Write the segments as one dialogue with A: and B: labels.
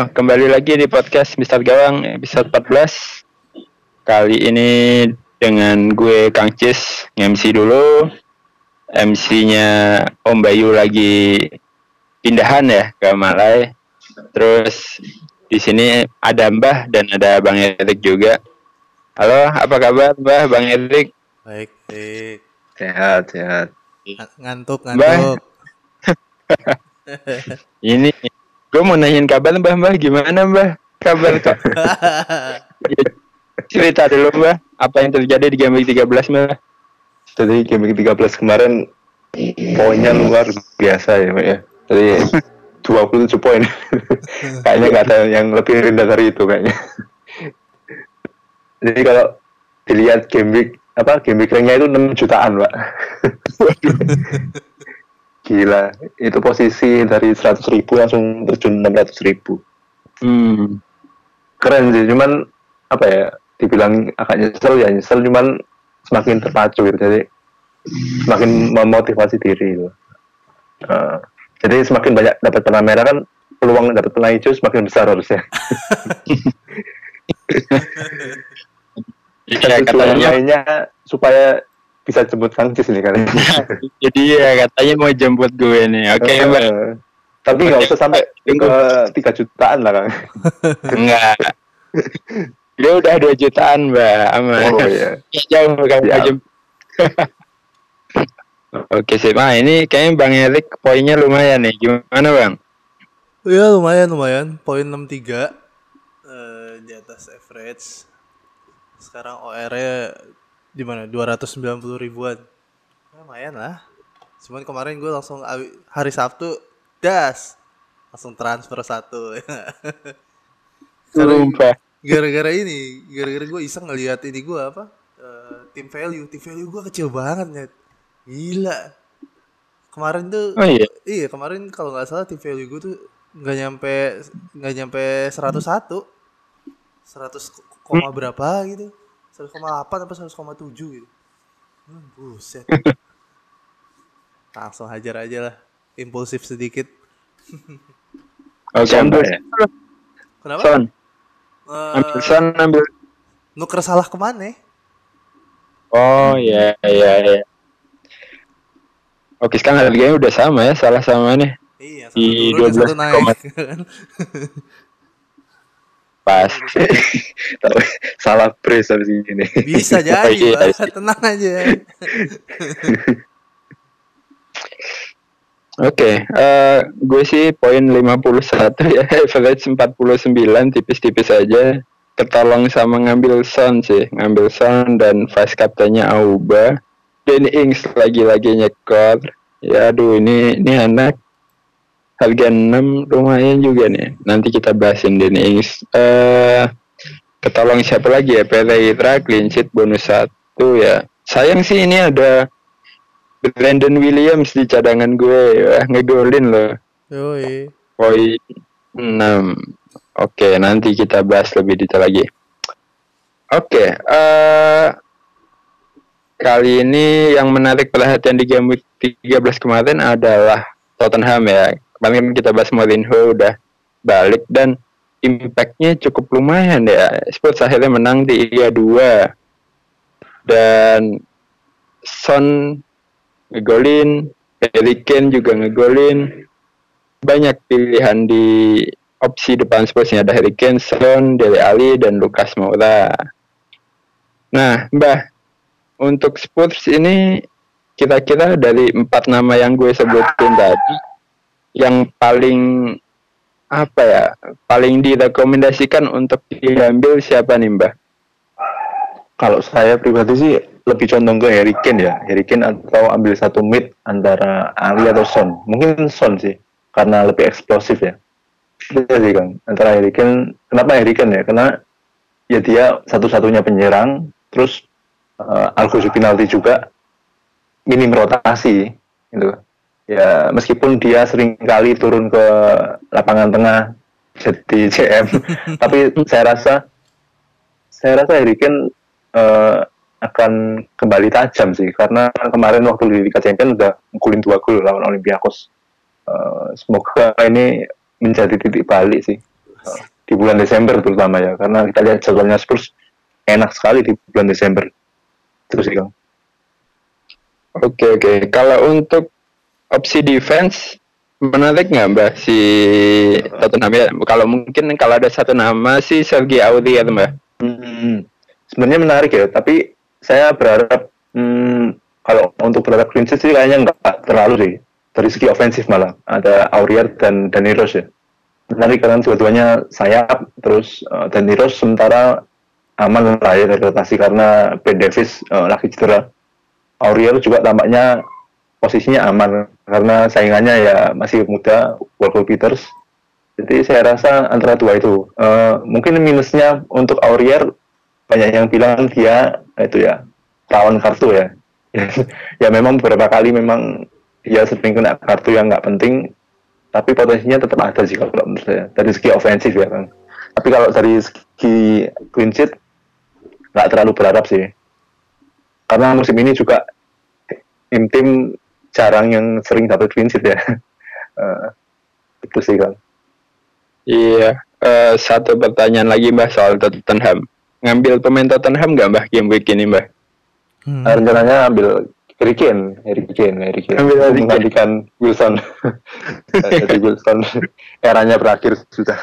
A: Kembali lagi di podcast Mister Gawang episode 14. Kali ini dengan gue Kang Cis, MC dulu. MC-nya Om Bayu lagi pindahan ya ke Malai. Terus di sini ada Mbah dan ada Bang Erik juga. Halo, apa kabar Mbah, Bang Erik?
B: Baik, baik.
C: Sehat, sehat.
B: Ng- Ngantuk, ngantuk.
A: Ini gue mau nanyain kabar Mbah, Mbah gimana Mbah? Kabar kok? Cerita dulu Mbah, apa yang terjadi di game week 13 Mbah?
C: Jadi game week 13 kemarin poinnya luar biasa ya, Pak ya. Jadi 27 poin. kayaknya nggak ada yang lebih rendah dari itu kayaknya. Jadi kalau dilihat game week apa game week itu 6 jutaan, Pak. Gila, itu posisi dari 100 ribu langsung terjun 600 ribu.
A: Hmm.
C: Keren sih, cuman apa ya, dibilang agak nyesel ya nyesel, cuman semakin terpacu gitu, jadi semakin memotivasi diri gitu. Eh, jadi semakin banyak dapat pernah merah kan peluang dapat pernah hijau semakin besar harusnya. Tujuan
A: katanya,
C: lainnya supaya bisa jemput Sangcis nih kali.
A: jadi ya katanya mau jemput gue nih. Oke
C: Eh,
A: Mbah,
C: Tapi nggak usah sampai ke tiga jutaan lah kan.
A: enggak. Dia udah 2 jutaan Mbah, aman.
C: Oh iya.
A: Ya, jauh kan jemput. Oke sih, nah ini kayaknya Bang Erik poinnya lumayan nih. Gimana Bang?
B: Iya lumayan, lumayan. Poin 63 eh, di atas average. Sekarang OR-nya di mana? 290 ribuan. Ya, lumayan lah. Cuman kemarin gue langsung hari Sabtu das langsung transfer satu. Gara-gara ini, gara-gara gue iseng ngeliat ini gue apa? eh, tim value, tim value gue kecil banget net. Gila. Kemarin tuh
A: Oh iya.
B: Iya kemarin kalau nggak salah tim value gue tuh nggak nyampe nggak nyampe 101 100 ko- koma berapa gitu 100,8 apa 100,7 gitu hmm, buset langsung hajar aja lah impulsif sedikit
A: Oke, ambil
B: kenapa
A: son. Ambil
B: Eh,
A: son, ambil.
B: nuker salah ke mana
A: Oh iya, iya, iya. Oke, sekarang harganya udah sama ya, salah sama nih.
B: iya
A: Di
B: satu turun dan satu
A: 12,3.
B: naik
A: Pas.
C: Tahu salah brace habis ini.
B: bisa jadi
A: Iya.
B: Pak. tenang aja
A: Oke, eh gue sih poin 51 ya, average 49 tipis-tipis aja. Ketolong sama ngambil son sih, ngambil son dan vice captainnya Auba. Danny Ings lagi-lagi nyekor. Ya aduh ini ini anak harga 6 lumayan juga nih. Nanti kita bahasin Danny Ings. Eh ketolong siapa lagi ya? Pereira clean sheet bonus satu ya. Sayang sih ini ada Brandon Williams di cadangan gue ya, ngegolin loh.
B: Yoi.
A: Poin 6. Oke, nanti kita bahas lebih detail lagi. Oke, eh kali ini yang menarik perhatian di game week 13 kemarin adalah Tottenham ya. Kemarin kan kita bahas Mourinho udah balik dan impactnya cukup lumayan ya. Spurs akhirnya menang 3-2 dan Son ngegolin, Harry Kane juga ngegolin. Banyak pilihan di opsi depan Spursnya ada Harry Kane, Son, Dele Alli, dan Lucas Moura. Nah, Mbah, untuk Spurs ini kira-kira dari empat nama yang gue sebutin tadi yang paling apa ya paling direkomendasikan untuk diambil siapa nih mbak?
C: Kalau saya pribadi sih lebih condong ke Harry Kane ya, Harry Kane atau ambil satu mid antara Ali atau Son. Mungkin Son sih, karena lebih eksplosif ya. Itu sih kan, antara Harry Kane. Kenapa Harry Kane ya? Karena ya dia satu-satunya penyerang, terus uh, Algo penalti juga minim rotasi gitu. Ya meskipun dia sering kali turun ke lapangan tengah jadi CM, tapi saya rasa saya rasa Harry Kane uh, akan kembali tajam sih karena kemarin waktu di Liga Champions udah mukulin dua gol lawan Olympiakos. Uh, semoga ini menjadi titik balik sih uh, di bulan Desember terutama ya karena kita lihat jadwalnya Spurs enak sekali di bulan Desember. Terus sih Kang.
A: Oke oke. Kalau untuk opsi defense menarik nggak mbak si Tottenham ya? Kalau mungkin kalau ada satu nama si Sergi Aurier mbak.
C: Hmm, sebenarnya menarik ya, tapi saya berharap hmm, kalau untuk berharap clean sheet sih kayaknya nggak terlalu sih. Dari segi ofensif malah. Ada Aurier dan Danny Rose ya. Menarik karena dua-duanya sayap terus uh, Danny Rose sementara aman lah ya dari rotasi karena Ben Davis uh, lagi cedera. Aurier juga tampaknya posisinya aman. Karena saingannya ya masih muda Walker Peters. Jadi saya rasa antara dua itu. Uh, mungkin minusnya untuk Aurier banyak yang bilang dia itu ya rawan kartu ya. Ya memang beberapa kali memang dia sering kena kartu yang nggak penting tapi potensinya tetap ada sih kalau menurut saya dari segi ofensif ya kan tapi kalau dari segi clean sheet nggak terlalu berharap sih. Karena musim ini juga tim-tim jarang yang sering dapat clean sheet ya uh, itu sih kan
A: iya uh, satu pertanyaan lagi mbak soal Tottenham ngambil pemain Tottenham nggak mbah game week ini mbah?
C: Hmm. Nah, rencananya ambil Harry Kane, Harry Kane, Harry Kane. Ambil Harry menggantikan Wilson. Jadi Wilson eranya berakhir sudah.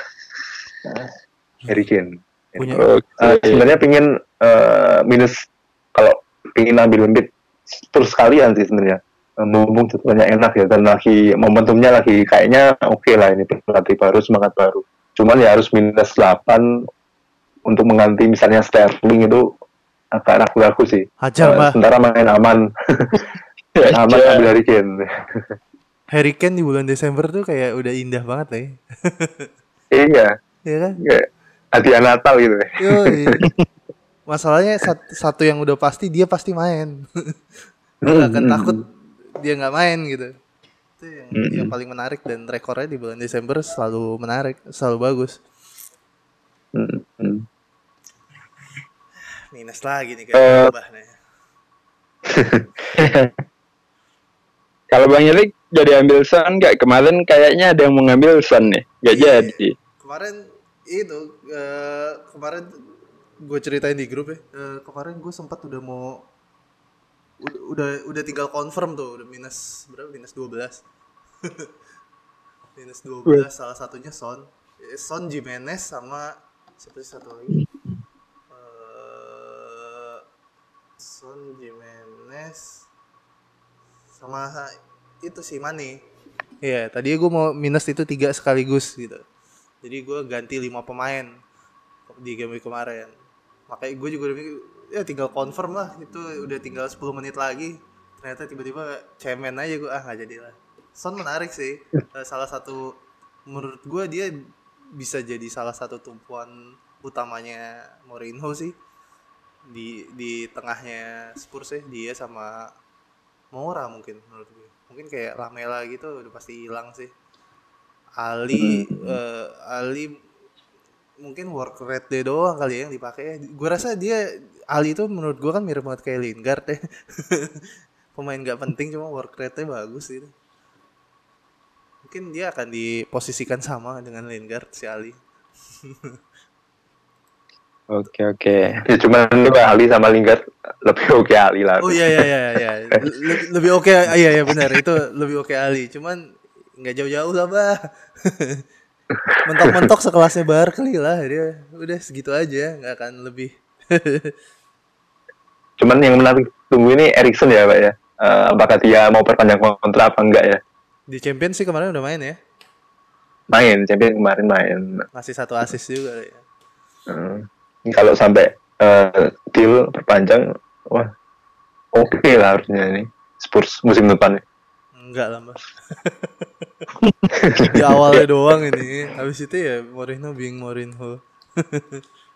C: Harry Kane. Punya. Uh, sebenarnya pingin uh, minus kalau pingin ambil mid terus sekalian sih sebenarnya mumpung jadwalnya enak ya dan lagi momentumnya lagi kayaknya oke okay lah ini pelatih baru semangat baru cuman ya harus minus 8 untuk mengganti misalnya Sterling itu agak ragu-ragu sih.
B: Hajar, uh,
C: Sementara main aman. aman ambil Harry Kane.
B: Harry Kane di bulan Desember tuh kayak udah indah banget ya.
C: iya.
B: Iya kan?
C: Kayak hadiah Natal gitu.
B: Yoi. Masalahnya satu, satu yang udah pasti dia pasti main. Gue gak akan takut dia nggak main gitu. Itu yang, mm -hmm. yang paling menarik dan rekornya di bulan Desember selalu menarik, selalu bagus. Mm -hmm minus lagi nih kayak uh,
A: Kalau Bang Yelik jadi ambil Son nggak kemarin kayaknya ada yang mau ngambil Son nih, nggak yeah, jadi.
B: Kemarin itu uh, kemarin gue ceritain di grup ya. Uh, kemarin gue sempat udah mau udah, udah tinggal confirm tuh udah minus berapa minus 12 minus 12 salah satunya Son Son Jimenez sama siapa satu lagi Son Jimenez sama itu si Mane. Iya, yeah, tadi gue mau minus itu tiga sekaligus gitu. Jadi gue ganti lima pemain di game kemarin. Makanya gue juga udah ya tinggal confirm lah itu udah tinggal 10 menit lagi. Ternyata tiba-tiba cemen aja gue ah nggak jadi lah. Son menarik sih. Eh, salah satu menurut gue dia bisa jadi salah satu tumpuan utamanya Mourinho sih di di tengahnya Spurs ya dia sama Mora mungkin menurut gue mungkin kayak Lamela gitu udah pasti hilang sih Ali uh, Ali mungkin work rate dia doang kali ya yang dipakai gue rasa dia Ali itu menurut gue kan mirip banget kayak Lingard ya pemain gak penting cuma work rate-nya bagus gitu mungkin dia akan diposisikan sama dengan Lingard si Ali
A: Oke oke.
C: Ya cuman. Ali sama Lingard lebih oke Ali lah.
B: Oh iya iya iya iya. lebih, lebih oke iya iya benar itu lebih oke Ali. Cuman nggak jauh-jauh lah bah. Mentok-mentok sekelasnya Barkley lah dia. Udah segitu aja nggak akan lebih.
C: cuman yang menarik tunggu ini Erikson ya pak ya. eh, apakah dia mau perpanjang kontrak apa enggak ya.
B: Di Champion sih kemarin udah main ya.
C: Main, champion kemarin main.
B: Ngasih satu assist juga ya.
C: Hmm. Kalau sampai eh, deal perpanjang, wah oke lah harusnya ini Spurs musim depan.
B: Enggak lah, Mbak. Di awalnya doang ini. Habis itu ya Mourinho being Mourinho.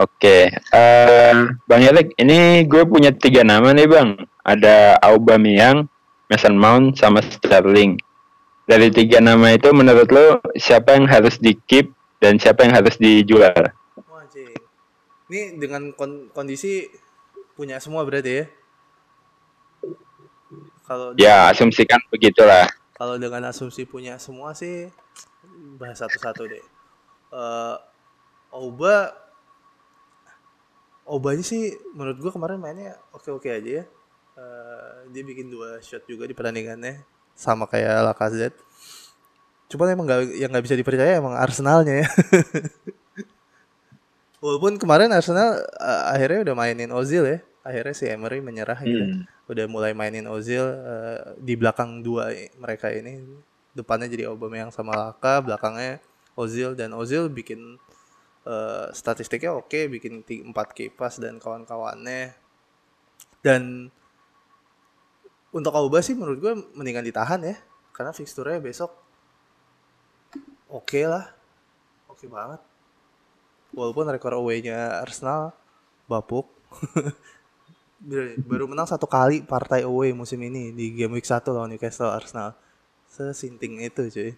A: Oke, eh Bang Elik, ini gue punya tiga nama nih Bang. Ada Aubameyang, Mason Mount, sama Sterling. Dari tiga nama itu menurut lo siapa yang harus di keep dan siapa yang harus dijual?
B: Wah, cing. Ini dengan kon- kondisi punya semua berarti ya. Kalau
A: Ya, asumsikan begitulah.
B: kalau dengan asumsi punya semua sih bahas satu-satu deh. Eh Oba Obanya sih menurut gua kemarin mainnya oke-oke aja ya. Eh, dia bikin dua shot juga di pertandingannya sama kayak Lacazette. Cuma emang nggak yang nggak bisa dipercaya emang Arsenalnya ya. Walaupun kemarin Arsenal eh, akhirnya udah mainin Ozil ya. Akhirnya si Emery menyerah gitu.
C: Hmm.
B: Udah mulai mainin Ozil eh, di belakang dua mereka ini. Depannya jadi Aubameyang sama Laka, belakangnya Ozil dan Ozil bikin eh, statistiknya oke, bikin 4 kipas dan kawan-kawannya. Dan untuk Auba sih menurut gue mendingan ditahan ya. Karena fixturenya besok oke lah. Oke banget. Walaupun rekor away-nya Arsenal bapuk. Baru- Baru menang satu kali partai away musim ini di game week 1 lawan Newcastle Arsenal. Sesinting itu cuy.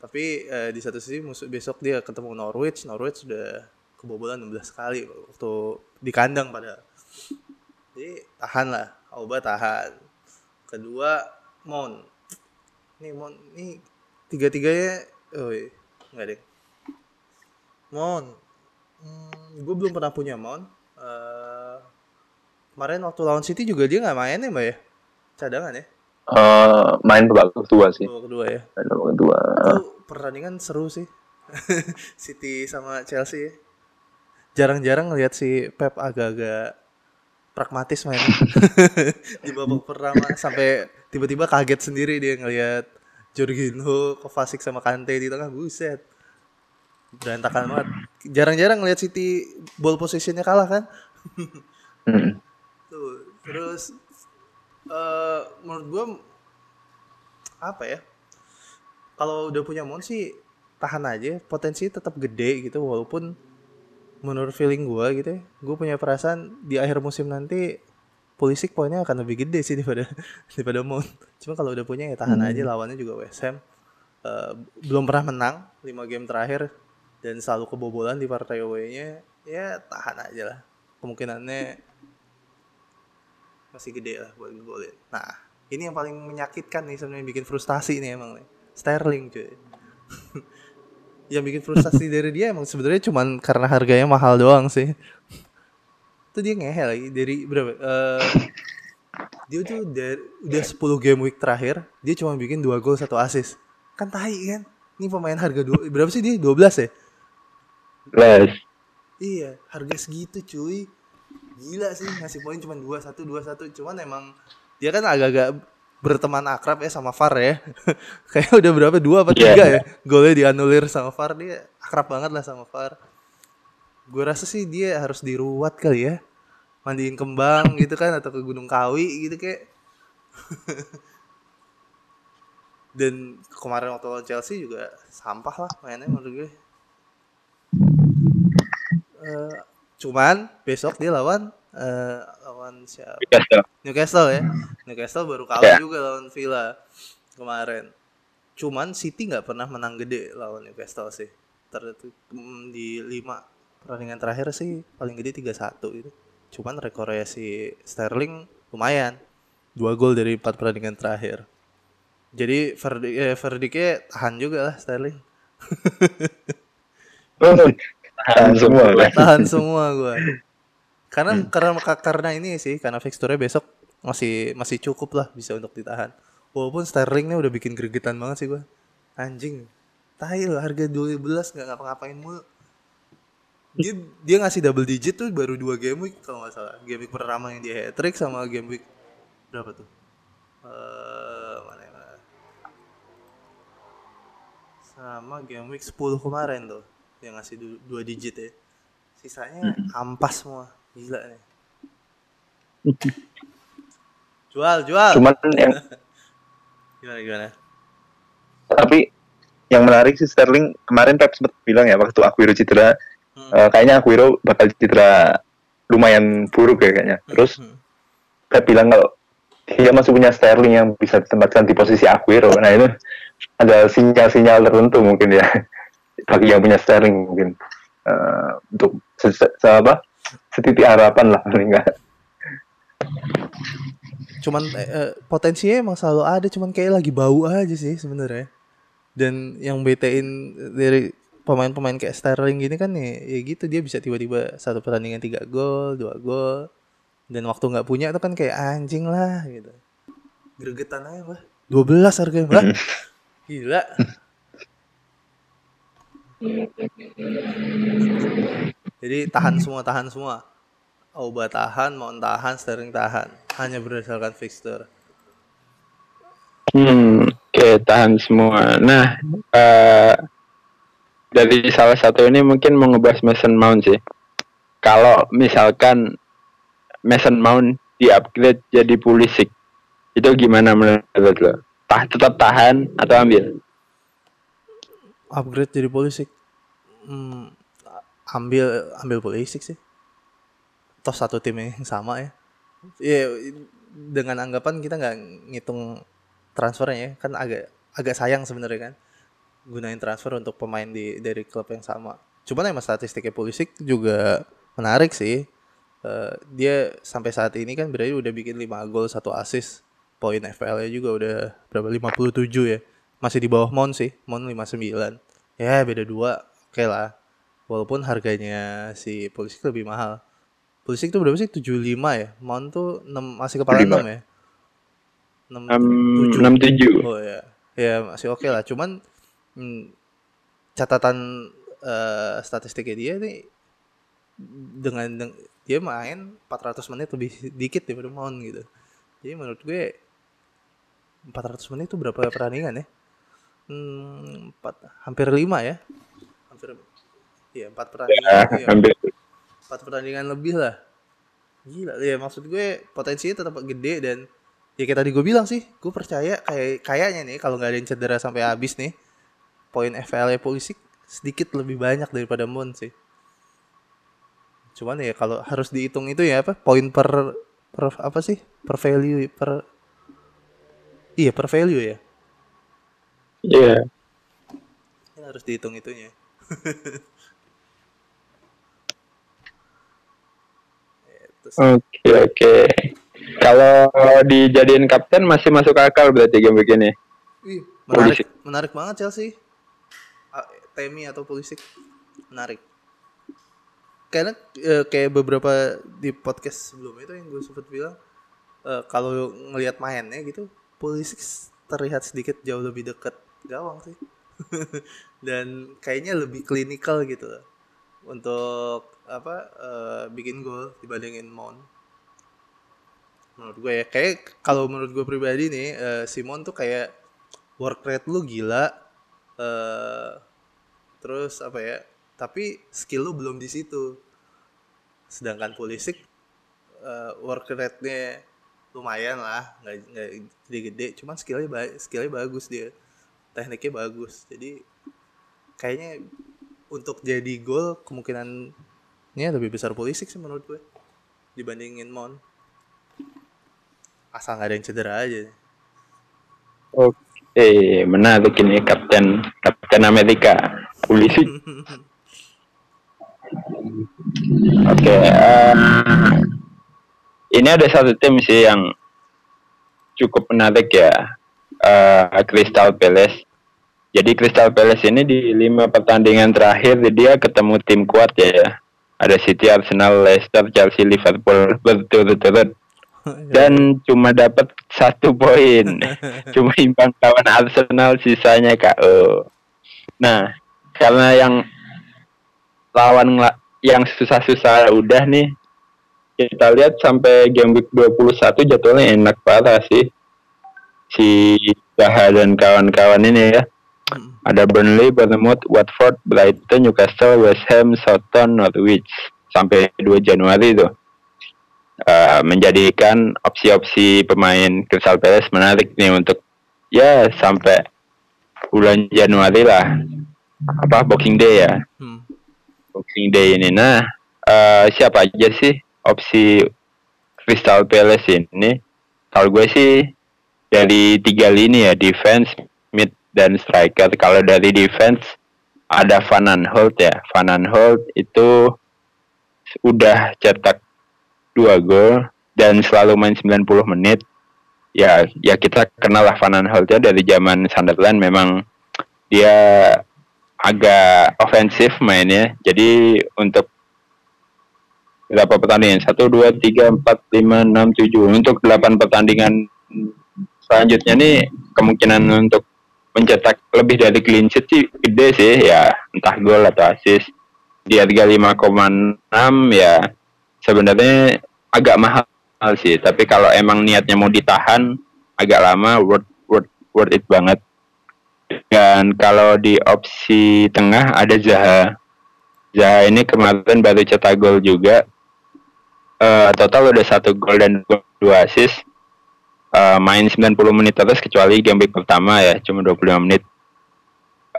B: Tapi eh, di satu sisi musuh besok dia ketemu Norwich. Norwich sudah kebobolan 16 kali waktu di kandang pada. Jadi tahan lah, Auba tahan. Kedua Mon. Nih Mon, nih tiga-tiganya, oh nggak deh. Mon, hmm, gue belum pernah punya Mon. Eh, kemarin waktu lawan City juga dia nggak main ya mbak ya? Cadangan ya?
C: Eh, main babak kedua sih.
B: Babak kedua ya?
C: Main babak kedua.
B: Itu pertandingan seru sih. City sama Chelsea ya. Jarang-jarang ngeliat si Pep agak-agak pragmatis main di babak pertama sampai tiba-tiba kaget sendiri dia ngeliat Jorginho, Kovacic sama Kante di tengah buset berantakan banget jarang-jarang ngeliat City ball positionnya kalah kan
C: Hmm.
B: Terus eh menurut gua apa ya? Kalau udah punya Mon sih tahan aja, potensi tetap gede gitu walaupun menurut feeling gua gitu ya, gua punya perasaan di akhir musim nanti Pulisic poinnya akan lebih gede sih daripada daripada Mon. Cuma kalau udah punya ya tahan aja lawannya juga West Ham. Eh, belum pernah menang 5 game terakhir dan selalu kebobolan di partai away-nya ya tahan aja lah kemungkinannya masih gede lah buat ngegolin. Nah, ini yang paling menyakitkan nih sebenarnya bikin frustasi nih emang nih. Sterling cuy. yang bikin frustasi dari dia emang sebenarnya cuman karena harganya mahal doang sih. Itu dia ngehe lagi dari berapa? eh dia tuh dari udah 10 game week terakhir dia cuma bikin 2 gol 1 assist. Kan tai kan? Ini pemain harga dua, berapa sih dia? 12 ya?
C: Les.
B: Iya, harga segitu cuy. Gila sih ngasih poin cuma 21 21 cuman emang dia kan agak-agak berteman akrab ya sama VAR ya. Kayak udah berapa dua apa
A: Iya.
B: tiga ya golnya dianulir sama VAR dia akrab banget lah sama VAR. Gue rasa sih dia harus diruat kali ya. Mandiin kembang gitu kan atau ke Gunung Kawi gitu kayak. Dan kemarin waktu lawan Chelsea juga sampah lah mainnya menurut gue. Eh, cuman besok dia lawan eh, lawan siapa?
A: Newcastle.
B: Newcastle ya. Newcastle baru kalah
A: Ya.
B: juga lawan Villa kemarin. Cuman City nggak pernah menang gede lawan Newcastle sih. Ter mm, di 5 pertandingan terakhir sih paling gede 3-1 gitu. Cuman rekornya si Sterling lumayan. Dua gol dari 4 pertandingan terakhir. Jadi verdi eh, verdiknya tahan juga lah Sterling.
C: Tahan semua lah.
B: tahan semua gua. Karena karena karena ini sih karena fixture besok masih masih cukup lah bisa untuk ditahan. Walaupun Sterling nih udah bikin gregetan banget sih gua. Anjing tai lo harga 12 nggak ngapa-ngapain mulu. Dia dia ngasih double digit tuh baru dua game week kalau nggak salah. Game week pertama yang dia hat trick sama game week berapa tuh? Eh mana ya, mana? Sama game week 10 kemarin tuh yang ngasih du- dua digit ya sisanya ampas semua gila nih jual jual
C: Cuman yang
B: gimana gimana
C: tapi yang menarik sih Sterling kemarin Pep sempat bilang ya waktu Aguero cedera
B: Hmm.
C: eh, kayaknya Aguero bakal cedera lumayan buruk ya kayaknya. Terus
B: Hmm.
C: Pep bilang kalau dia masih punya Sterling yang bisa ditempatkan di posisi Aguero. Nah itu ada sinyal-sinyal tertentu mungkin ya bagi yang punya Sterling mungkin. Eh, untuk se se- se- apa? Setitik harapan lah paling nggak.
B: cuman eh, eh, potensinya emang selalu ada cuman kayak lagi bau aja sih sebenarnya. Dan yang betein dari pemain-pemain kayak Sterling gini kan ya, ya gitu dia bisa tiba-tiba satu pertandingan tiga gol dua gol. Dan waktu nggak punya tuh kan kayak anjing lah gitu. Gregetan aja lah 12 harganya lah gila jadi tahan semua tahan semua Oba tahan, mau tahan, Sterling tahan. Hanya berdasarkan fixture.
A: Hmm, oke tahan semua. Nah, eh, dari salah satu ini mungkin mau ngebahas Mason Mount sih. Kalau misalkan Mason Mount di-upgrade jadi Pulisic, itu gimana menurut lo? Tah, tetap tahan atau ambil?
B: Upgrade jadi polisi. Hmm, ambil ambil polisi sih. Toh satu tim yang sama ya. Ya dengan anggapan kita nggak ngitung transfernya ya, kan agak agak sayang sebenarnya kan gunain transfer untuk pemain di dari klub yang sama. Cuman emang statistiknya Pulisic juga menarik sih. Eh, dia sampai saat ini kan berarti udah bikin 5 gol, 1 assist. Poin FPL-nya juga udah berapa 57 ya. Masih di bawah Mount sih, Mount 59. Ya beda dua, oke lah. Walaupun harganya si Pulisic lebih mahal. Pulisic tuh berapa sih? 75 ya. Mount tuh 6, masih kepala 6 ya. 6,
A: Enam tujuh.
B: Oh ya, ya masih oke lah. Cuman hmm, catatan eh, statistiknya dia nih dengan, deng- dia main 400 menit lebih dikit daripada Mount gitu. Jadi menurut gue 400 menit itu berapa pertandingan ya? Hmm, empat, hampir 5 ya. Hampir Iya, 4 pertandingan.
A: Ya,
B: iya,
A: ambil.
B: empat pertandingan lebih lah gila ya maksud gue potensinya tetap gede dan ya kayak tadi gue bilang sih gue percaya kayak kayaknya nih kalau nggak ada yang cedera sampai habis nih poin FPL nya polisi sedikit lebih banyak daripada Moon sih cuman ya kalau harus dihitung itu ya apa poin per per apa sih per value per iya per value ya
A: Iya.
B: Kan harus dihitung itunya Itu sih.
A: Oke oke. Kalau dijadiin kapten masih masuk akal berarti game begini.
B: Ih, menarik,
A: Pulisic.
B: menarik banget Chelsea. Temi atau Pulisic menarik. Karena eh, kayak beberapa di podcast sebelumnya itu yang gue sempat bilang eh, kalau ngelihat mainnya gitu, Pulisic terlihat sedikit jauh lebih dekat gawang sih. Dan kayaknya lebih klinikal gitu. Loh. untuk apa eh, bikin gol dibandingin Mount menurut gue ya. Kayak kalau menurut gue pribadi nih eh, Simon tuh kayak work rate lu gila eh terus apa ya tapi skill lu belum di situ. Sedangkan Pulisic eh, work rate-nya lumayan lah. Nggak gede-gede cuman skillnya ba skillnya bagus dia tekniknya bagus. Jadi kayaknya untuk jadi gol kemungkinannya lebih besar Pulisic sih menurut gue dibandingin Mount asal nggak ada yang cedera aja.
A: Oke, menarik ini kapten. Kapten Amerika, polisi. Oke, eh, ini ada satu tim sih yang cukup menarik ya, eh, Crystal Palace. Jadi Crystal Palace ini di lima pertandingan terakhir dia ketemu tim kuat ya. Ada City, Arsenal, Leicester, Chelsea, Liverpool berturut-turut dan cuma dapat satu poin. cuma imbang lawan Arsenal, sisanya KO. Nah, karena yang lawan yang susah-susah udah nih kita lihat sampai game week 21 jadwalnya enak parah sih si Zaha dan kawan-kawan ini ya
B: Hmm.
A: ada Burnley, Bournemouth, Watford, Brighton, Newcastle, West Ham, Southampton, Norwich sampai 2 Januari itu Eh, menjadikan opsi-opsi pemain Crystal Palace menarik nih untuk ya sampai bulan Januari lah apa Boxing Day ya
B: Hmm.
A: Boxing Day ini. Nah, eh, siapa aja sih opsi Crystal Palace ini? Kalau gue sih dari tiga lini ya, defense, mid, dan striker. Kalau dari defense ada Van Aanholt ya. Van Aanholt itu udah cetak dua gol dan selalu main 90 menit. Ya, ya kita kenal lah Van Aanholt ya dari zaman Sunderland memang dia agak ofensif mainnya. Jadi untuk berapa pertandingan? Satu, dua, tiga, empat, lima, enam, tujuh. Untuk delapan pertandingan selanjutnya nih kemungkinan untuk mencetak lebih dari clean sheet sih gede sih ya entah gol atau assist di harga 5,6 ya sebenarnya agak mahal sih tapi kalau emang niatnya mau ditahan agak lama worth worth worth it banget dan kalau di opsi tengah ada Zaha. Zaha ini kemarin baru cetak gol juga. Eh, total udah satu gol dan dua assist. Eh, main 90 menit terus kecuali game week pertama ya, cuma 25 menit.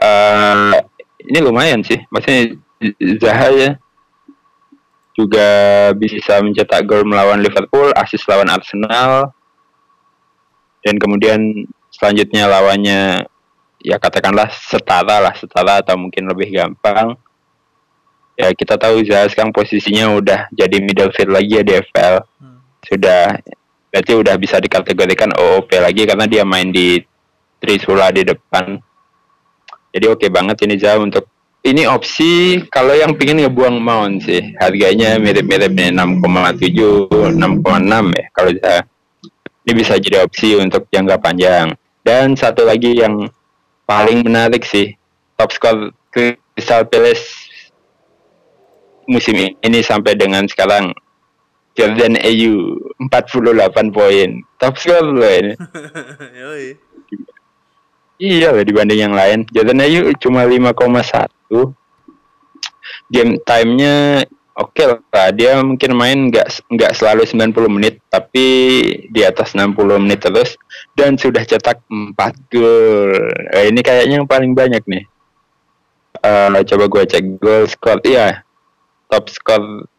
A: Eh, ini lumayan sih, maksudnya Zaha ya juga bisa mencetak gol melawan Liverpool, assist lawan Arsenal, dan kemudian selanjutnya lawannya ya katakanlah setara lah setara atau mungkin lebih gampang ya kita tahu Zaha sekarang posisinya udah jadi middlefield lagi ya di FPL
B: Hmm.
A: sudah berarti udah bisa dikategorikan OOP lagi karena dia main di Trisula di depan. Jadi oke banget ini Zaha untuk ini opsi kalau yang pingin ngebuang Mount sih. Harganya mirip-mirip nih 6,7 6,6 ya kalau ini bisa jadi opsi untuk jangka panjang. Dan satu lagi yang paling menarik sih top skor Crystal Palace musim ini sampai dengan sekarang Jordan Ayew 48 poin. Top skor loh ini. Iya loh dibanding yang lain. Jordan Ayew cuma 5,1 game time-nya oke lah. Dia mungkin main nggak nggak selalu 90 menit tapi di atas 60 menit terus dan sudah cetak 4 gol. Eh, ini kayaknya yang paling banyak nih. Eh, coba gue cek. Gol skor iya. Top skor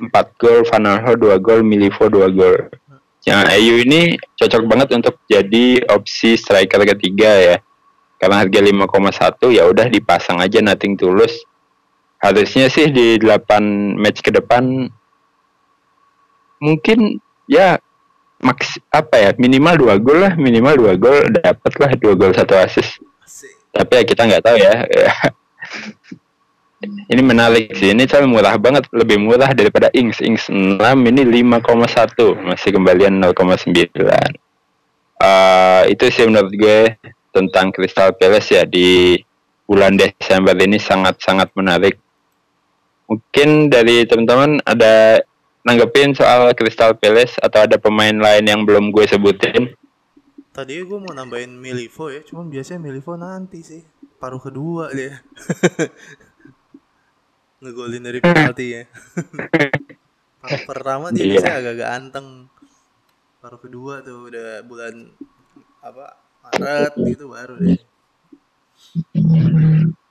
A: 4 gol Van Aanholt 2 gol Milivo 2 gol Ya, Ayu ini cocok banget untuk jadi opsi striker ketiga ya. Karena harga 5,1 ya udah dipasang aja nothing tulus. Harusnya sih di 8 match ke depan mungkin ya maks apa ya minimal 2 gol lah minimal 2 gol dapat lah 2 gol satu assist
B: Asik.
A: tapi ya kita nggak tahu ya ini menarik sih. Ini saya murah banget lebih murah daripada Ings Ings 6 ini 5,1 masih kembalian 0,9 Eh itu sih menurut gue tentang Crystal Palace ya di bulan Desember ini sangat-sangat menarik. Mungkin dari teman-teman ada nanggepin soal Crystal Palace atau ada pemain lain yang belum gue sebutin?
B: Tadi gue mau nambahin Milivo ya, cuman biasanya Milivo nanti sih. Paruh kedua dia. Ngegolin dari penalti ya. Paruh pertama dia
A: Iya.
B: biasanya agak-agak anteng. Paruh kedua tuh udah bulan apa Maret gitu baru deh.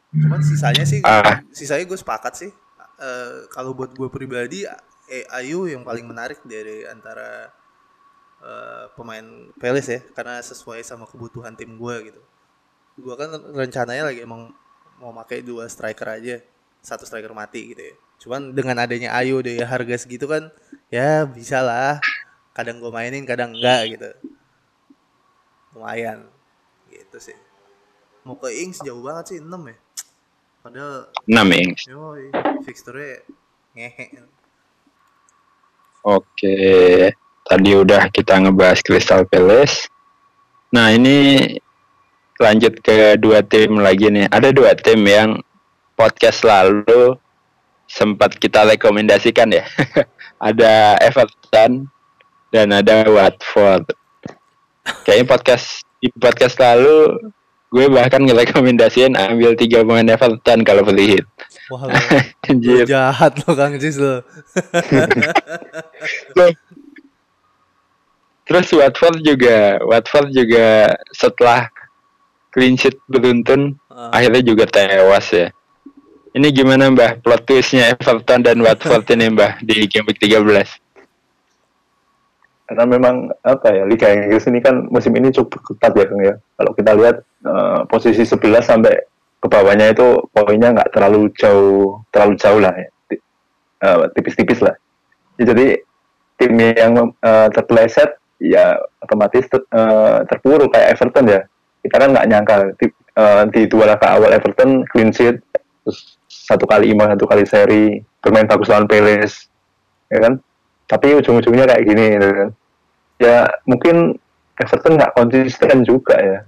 B: Cuman sisanya sih,
A: Ah.
B: sisanya gue sepakat sih. Eh, kalau buat gue pribadi, eh, Ayu yang paling menarik dari antara eh, pemain Peles ya, karena sesuai sama kebutuhan tim gue gitu. Gue kan rencananya lagi emang mau pakai dua striker aja, satu striker mati gitu ya. Cuman dengan adanya Ayu deh harga segitu kan, ya bisa lah. Kadang gue mainin, kadang enggak gitu. Lumayan, gitu sih. Mau ke Ings jauh banget sih 6 ya. Padahal
A: 6 Ings
B: yoi fixture ngehe.
A: Oke, tadi udah kita ngebahas Crystal Palace. Nah ini lanjut ke dua tim lagi nih. Ada dua tim yang podcast lalu sempat kita rekomendasikan ya. ada Everton dan ada Watford. Kayaknya podcast di podcast lalu gue bahkan ngerekomendasiin ambil tiga pemain Everton kalau beli hit.
B: Wah, lo, lo jahat lo Kang Jis lo.
A: Terus Watford juga, Watford juga setelah clean sheet beruntun,
B: Ah.
A: akhirnya juga tewas ya. Ini gimana Mbah plot twistnya Everton dan Watford ini Mbah di game week 13?
C: karena memang apa ya Liga Inggris ini kan musim ini cukup ketat ya Kang ya. Kalau kita lihat eh, posisi 11 sampai ke bawahnya itu poinnya nggak terlalu jauh terlalu jauh lah ya. Eh, tipis-tipis lah. Ya, Jadi tim yang eh, terpeleset ya otomatis ter- eh, terpuruk kayak Everton ya. Kita kan nggak nyangka di, eh, di dua laga awal Everton clean sheet terus satu kali imbang satu kali seri bermain bagus lawan Palace ya kan? Tapi ujung-ujungnya kayak gini gitu kan? Ya mungkin Everton nggak konsisten juga ya.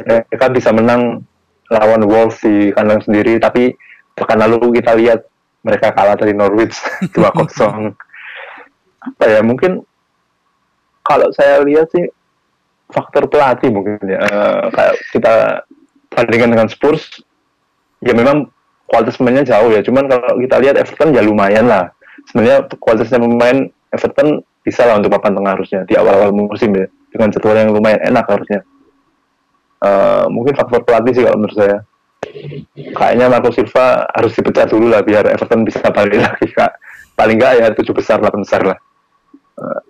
C: Mereka bisa menang lawan Wolves di kandang sendiri tapi pekan lalu kita lihat mereka kalah dari Norwich 2-0 apa ya mungkin kalau saya lihat sih faktor pelatih mungkin ya. Eh, kayak kita bandingkan dengan Spurs ya memang kualitas pemainnya jauh ya. Cuman kalau kita lihat Everton ya lumayan lah. Sebenarnya kualitasnya pemain Everton bisa lah untuk papan tengah harusnya di awal-awal musim ya. Dengan jadwal yang lumayan enak harusnya. Eh, mungkin faktor pelatih sih kalau menurut saya. Kayaknya Marco Silva harus dipecat dulu lah biar Everton bisa balik lagi kak. Paling nggak ya tujuh besar delapan besar lah. Eh,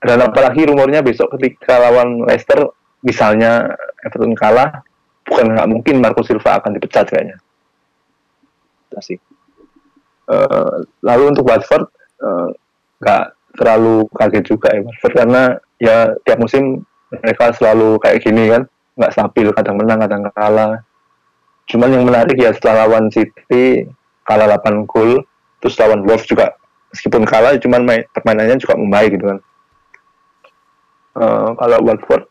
C: dan apalagi rumornya besok ketika lawan Leicester misalnya Everton kalah bukan nggak mungkin Marco Silva akan dipecat kayaknya sih. Eh, lalu untuk Watford eh, nggak terlalu kaget juga ya Watford karena ya tiap musim mereka selalu kayak gini kan nggak stabil kadang menang kadang kalah. Cuman yang menarik ya setelah lawan City kalah 8 gol terus lawan Wolves juga meskipun kalah cuman main, permainannya juga membaik gitu kan. Eh, kalau Watford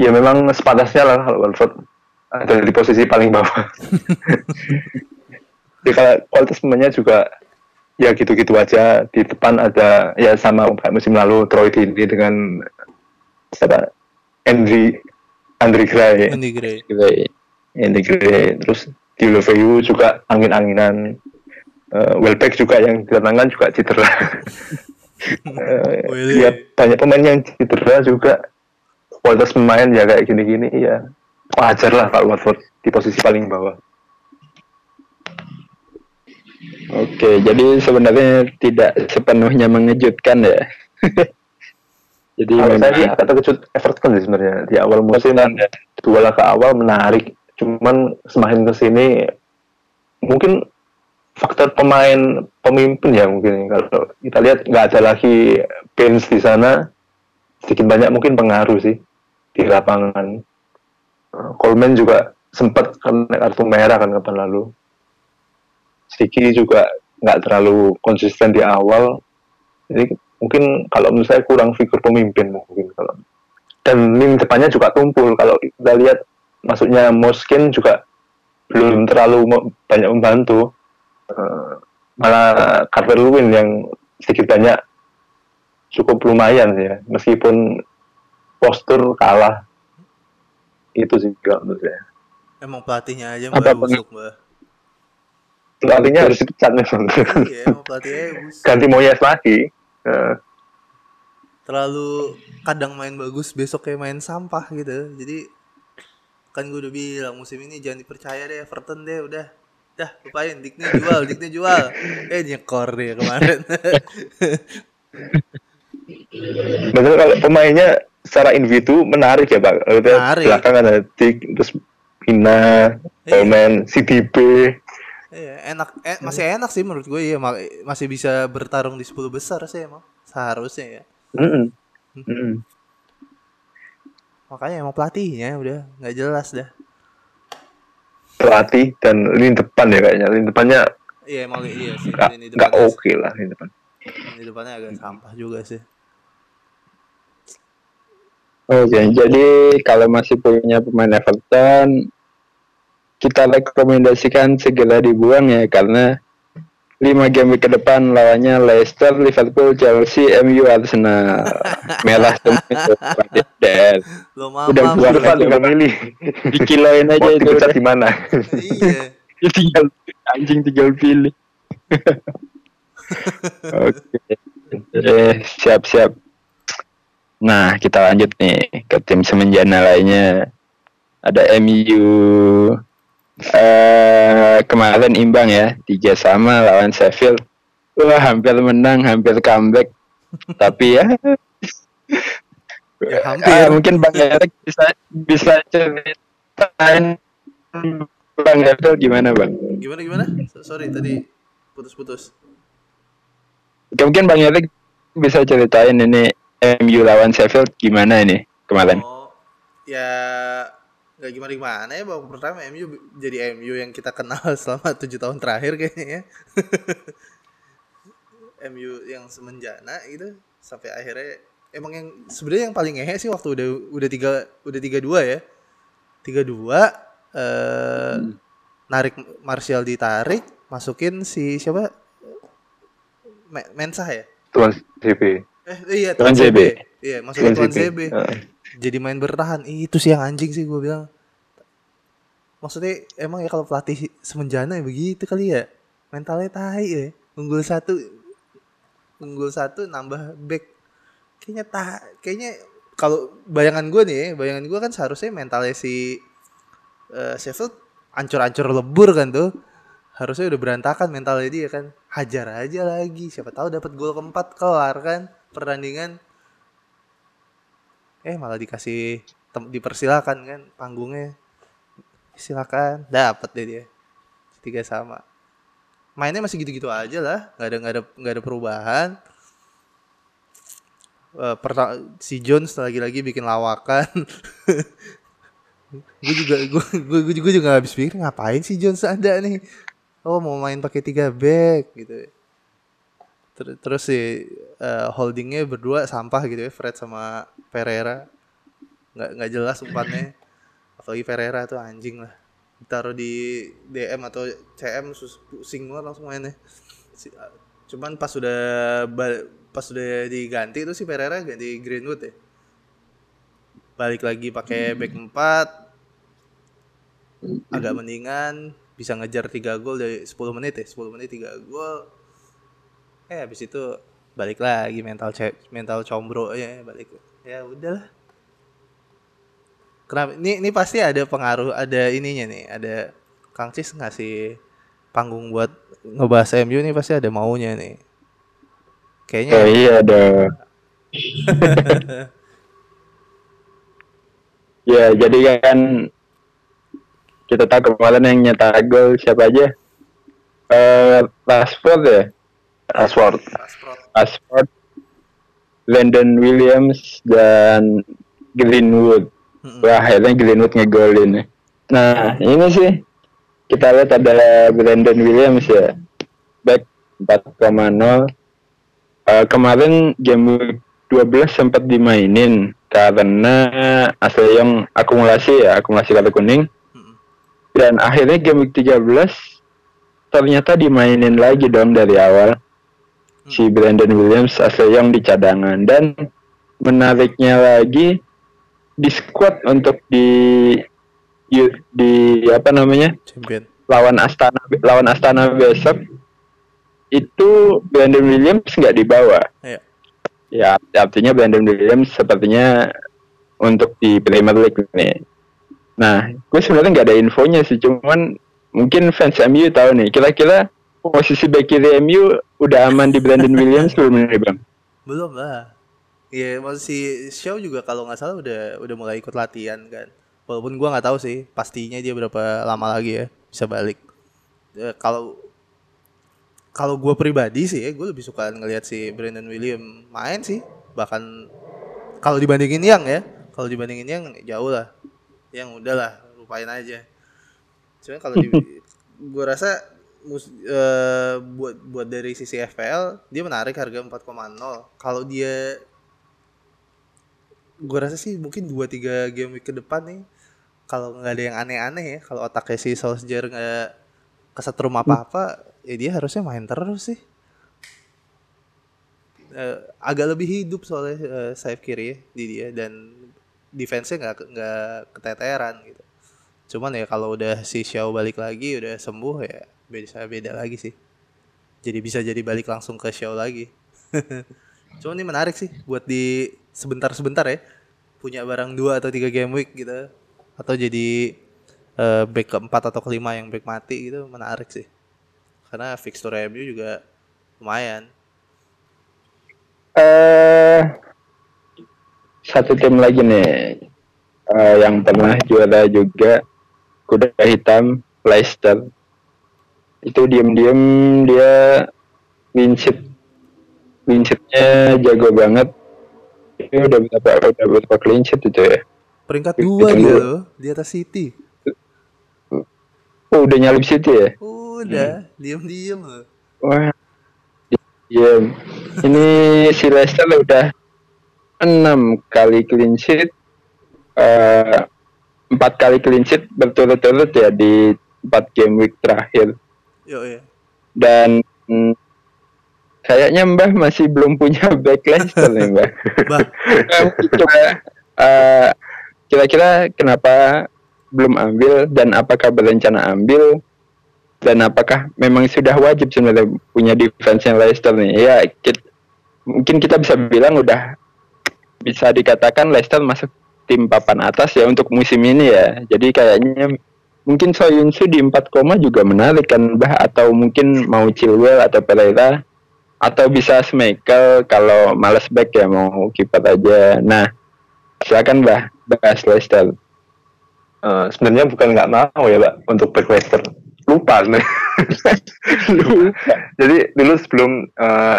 C: ya memang sepatasnya lah kalau Watford ada di posisi paling bawah kualitas pemainnya juga ya gitu-gitu aja. Di depan ada ya sama kayak musim lalu Troy Deeney dengan siapa? Andri Andri Gray.
B: Andy Gray.
C: Andri Gray. Terus di Loveu juga angin-anginan. Eh, Welbeck juga yang didatangkan juga cedera.
B: Wih.
C: ya banyak pemain yang cedera juga. Kualitas pemain ya kayak gini-gini ya. Wajar lah kalau Watford di posisi paling bawah
A: Oke, jadi sebenarnya tidak sepenuhnya mengejutkan ya. jadi
C: saya sih agak terkejut Everton sih sebenarnya di awal musim
A: ya.
C: dua laga awal menarik, cuman semakin ke sini mungkin faktor pemain pemimpin ya mungkin kalau kita lihat nggak ada lagi bench di sana sedikit banyak mungkin pengaruh sih di lapangan. Coleman juga sempat kena kartu merah kan kapan lalu. Siki juga nggak terlalu konsisten di awal. Jadi mungkin kalau menurut saya kurang figur pemimpin mungkin kalau. Dan lini depannya juga tumpul. Kalau kita lihat masuknya Moskin juga belum terlalu banyak membantu. Eh, malah Carver Lewin yang sedikit banyak cukup lumayan sih ya. Meskipun postur kalah. Itu sih kalau menurut saya.
B: Emang pelatihnya aja
A: Apa
B: mbak busuk mbak.
C: Pelatihnya harus dipecat memang
B: Iya pelatihnya busuk.
C: ganti Moyes lagi Eh,
B: Terlalu kadang main bagus besok kayak main sampah gitu. Jadi kan gue udah bilang musim ini jangan dipercaya deh Everton deh udah. Dah lupain Dikne jual, Dikne jual. Eh nyekor dia kemarin.
C: Betul kalau pemainnya secara individu menarik ya Pak.
B: Menarik.
C: Belakangan ada Dik, terus Pina,
B: Iya.
C: Coleman, CDB.
B: Iya, enak eh, masih enak sih menurut gue ya ma- masih bisa bertarung di 10 besar sih emang seharusnya ya.
C: Mm-mm. Mm-mm.
B: Makanya emang pelatihnya udah nggak jelas dah.
C: Pelatih dan lini depan ya kayaknya. Lini depannya
B: Iya emang iya sih.
C: nggak
B: Ini
C: nggak
B: depannya,
C: oke lah lini depan.
B: ini depannya agak sampah juga sih.
A: Oke, jadi kalau masih punya pemain Everton, kita rekomendasikan segera dibuang ya karena lima game week ke depan lawannya Leicester, Liverpool, Chelsea, MU, Arsenal. Merah semua itu. Dan Udah buat
C: tinggal milih
A: dikiloin aja
C: mau
A: itu. udah.
C: di mana
B: iya.
A: Ya, tinggal anjing tinggal pilih. Oke. Eh, siap-siap. Nah, kita lanjut nih ke tim semenjana lainnya. Ada MU eh kemarin imbang ya, tiga sama lawan Sheffield. Wah, hampir menang, hampir comeback. Tapi ya
B: Ya, hampir.
A: Ah, mungkin Bang Erik bisa bisa ceritain Bang Erik gimana, Bang?
B: Gimana gimana? So- Sorry tadi putus-putus.
A: Mungkin Bang Erik bisa ceritain ini MU lawan Sheffield gimana ini kemarin?
B: Oh, ya nggak gimana gimana ya babak pertama MU jadi MU yang kita kenal selama tujuh tahun terakhir kayaknya ya. MU yang semenjana gitu sampai akhirnya emang yang sebenarnya yang paling ngehe sih waktu udah udah tiga udah tiga dua ya. tiga dua eh narik Martial ditarik masukin si siapa? Me- Mensah ya?
C: Tuan CP
B: eh iya
A: Tuan
B: Tuan.
A: ZB
B: iya masukin Tuan ZB
C: Heeh.
B: Jadi main bertahan. Itu sih yang anjing sih gue bilang. Maksudnya emang ya kalau pelatih semenjana ya begitu kali ya. Mentalnya tai ya. Unggul satu unggul satu nambah back. Kayaknya tak kayaknya kalau bayangan gue nih ya, bayangan gue kan seharusnya mentalnya si eh, Sheffield ancur-ancur lebur kan tuh. Harusnya udah berantakan mentalnya dia kan. Hajar aja lagi. Siapa tahu dapat gol keempat kelar kan pertandingan eh malah dikasih dipersilakan kan panggungnya. Silakan. Dapat deh dia. Tiga sama. Mainnya masih gitu-gitu aja lah. Nggak ada nggak ada nggak ada perubahan. Eh, perta- si Jones lagi-lagi bikin lawakan. Gue juga gue gue gue juga nggak habis pikir ngapain sih Jones ada nih? Oh mau main pakai tiga back gitu Ter- terus si eh, holdingnya berdua sampah gitu ya Fred sama Pereira. Nggak nggak jelas umpannya. Apalagi Pereira tuh anjing lah. Ditaruh di DM atau CM sus- pusing banget langsung mainnya. Si- cuman pas sudah pas sudah diganti itu si Pereira ganti Greenwood ya. Balik lagi pakai back 4 agak mendingan bisa ngejar 3 gol dari 10 menit ya 10 menit 3 gol eh habis itu balik lagi mental mental combro ya balik ya udahlah kenapa ini ini pasti ada pengaruh ada ininya nih ada Kang Cis ngasih panggung buat ngebahas MU nih pasti ada maunya nih kayaknya
A: Oh iya dong. ya jadi kan kita tahu kemarin yang nyetak gol siapa aja? Eh Rashford ya,
C: Rashford
B: Rashford
A: Landon Williams dan Greenwood.
B: Mm-mm.
A: Wah, akhirnya Greenwood ngegolin ya. Nah, ini sih kita lihat ada Brandon Williams ya. Back 4,0. Eh, kemarin game week 12 sempat dimainin karena Young akumulasi ya, akumulasi kartu kuning. Dan akhirnya game week 13 ternyata dimainin lagi dong dari awal. Si Brandon Williams, Ashley Young di cadangan. Dan menariknya lagi di squad untuk di di apa namanya?
B: Champion.
A: Lawan Astana lawan Astana besok itu Brandon Williams nggak dibawa.
B: Iya.
A: ya artinya Brandon Williams sepertinya untuk di Premier League nih. Nah gue sebenarnya nggak ada infonya sih cuman mungkin fans MU tahu nih kira-kira posisi back kiri MU udah aman di Brandon Williams belum nih bang
B: belum lah Iya, maksud si Shaw juga kalau nggak salah udah udah mulai ikut latihan kan. Walaupun gua nggak tahu sih pastinya dia berapa lama lagi ya bisa balik. Ya, kalau kalau gua pribadi sih ya, gue lebih suka ngelihat si Brandon William main sih. Bahkan kalau dibandingin yang ya, kalau dibandingin yang jauh lah. Yang udah lah, lupain aja. Cuman kalau di gua rasa mus- eh, buat buat dari sisi FPL dia menarik harga 4,0. Kalau dia gue rasa sih mungkin 2-3 game week ke depan nih kalau nggak ada yang aneh-aneh ya kalau otaknya si Solskjaer nggak kesetrum apa-apa ya dia harusnya main terus sih. Eh, agak lebih hidup soalnya eh, sayap kiri ya di dia dan defense-nya nggak nggak keteteran gitu. Cuman ya kalau udah si Xiao balik lagi udah sembuh ya beda beda lagi sih. Jadi bisa jadi balik langsung ke Xiao lagi. Cuman ini menarik sih buat di sebentar-sebentar ya. Punya barang dua atau tiga game week gitu. Atau jadi eh, back keempat atau kelima yang back mati gitu menarik sih. Karena fixture MU juga lumayan.
A: Eh satu tim lagi nih. Eh, yang pernah juara juga kuda hitam Leicester itu diem-diem dia clean sheetnya jago banget ini udah berapa udah berapa clean sheet itu ya
B: peringkat
A: Itu
B: dua dia
A: dulu.
B: loh di atas City
A: oh udah nyalip City ya
B: udah diem-diem loh
A: Wah, iya. Ini si Leicester udah enam kali clean sheet, eh, empat kali clean sheet berturut-turut ya di empat game week terakhir.
B: Yo ya
A: Dan mm, kayaknya Mbah masih belum punya back Leicester nih Mbah.
B: bah
A: Coba eh, kira-kira kenapa belum ambil dan apakah berencana ambil? Dan apakah memang sudah wajib sebenarnya punya defense yang Leicester nih? Ya kit- mungkin kita bisa bilang udah bisa dikatakan Leicester masuk tim papan atas ya untuk musim ini ya. Jadi kayaknya mungkin Soyuncu di 4 koma juga menarik kan bah atau mungkin mau Chilwell atau Pereira? Atau bisa Schmeichel kalau males back ya mau kiper aja. Nah silakan bah bahas Leicester.
C: Eh, sebenarnya bukan nggak mau ya pak untuk back Leicester. Lupa sebenarnya. Jadi dulu sebelum eh,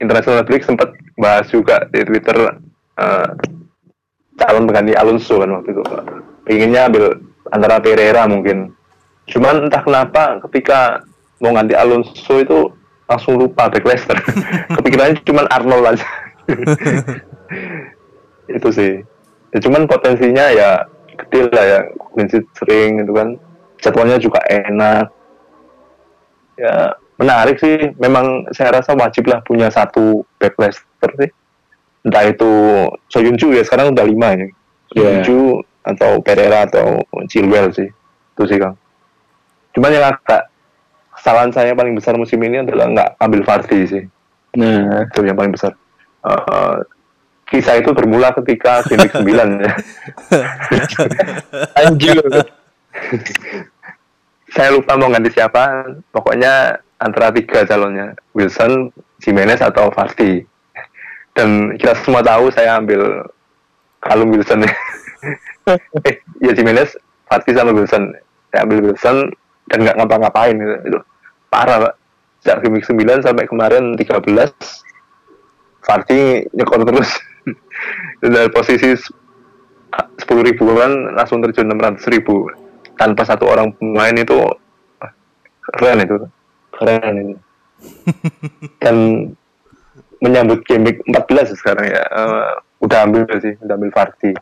C: international break sempat bahas juga di Twitter eh, calon pengganti Alonso kan waktu itu pak inginnya ambil antara Pereira mungkin. Cuman entah kenapa ketika mau ganti Alonso itu langsung lupa back Leicester. Kepikirannya cuman Arnold aja. Itu sih. Ya, cuman potensinya ya gede lah ya. Sheet sering gitu kan. Jadwalnya juga enak. Ya menarik sih. Memang saya rasa wajib lah punya satu back Leicester sih. Entah itu Soyuncu ya sekarang udah lima ya.
A: Iya.
C: Soyuncu atau Pereira atau Chilwell sih. Itu sih kang. Cuman yang agak kesalahan saya paling besar musim ini adalah nggak ambil Vardy sih.
A: Nah.
C: Itu yang paling besar. Eh, kisah itu bermula ketika week 9 ya.
A: Anjir
C: saya lupa mau ganti siapa. Pokoknya antara tiga calonnya Wilson, Jimenez atau Vardy. Dan kita semua tahu saya ambil kalung Wilson eh ya Jimenez Vardy sama Wilson. Saya ambil Wilson dan nggak ngapa-ngapain gitu. itu parah pak. Sejak game week 9 sampai kemarin 13 Vardy nyekor terus. Dari posisi 10 ribuan langsung terjun 600 ribu. Tanpa satu orang pemain itu keren itu. Keren itu dan menyambut game week 14 sekarang ya. Eh, udah ambil sih udah ambil Vardy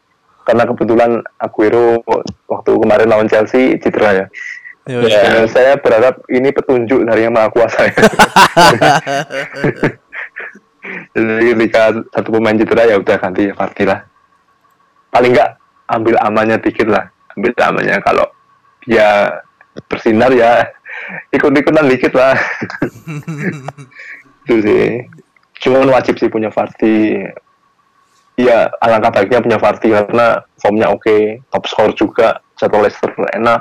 C: karena kebetulan Aguero waktu kemarin lawan Chelsea cedera ya
A: Ya.
C: Saya berharap ini petunjuk dari yang maha kuasa ya. Jadi ketika satu pemain cedera ya udah ganti Vardy lah. Paling enggak ambil amannya dikit lah. Ambil amannya kalau dia bersinar ya ikut-ikutan dikit lah. Itu sih. Cuman wajib sih punya Vardy. Iya, alangkah baiknya punya Vardy karena formnya oke, top score juga, satu Leicester enak,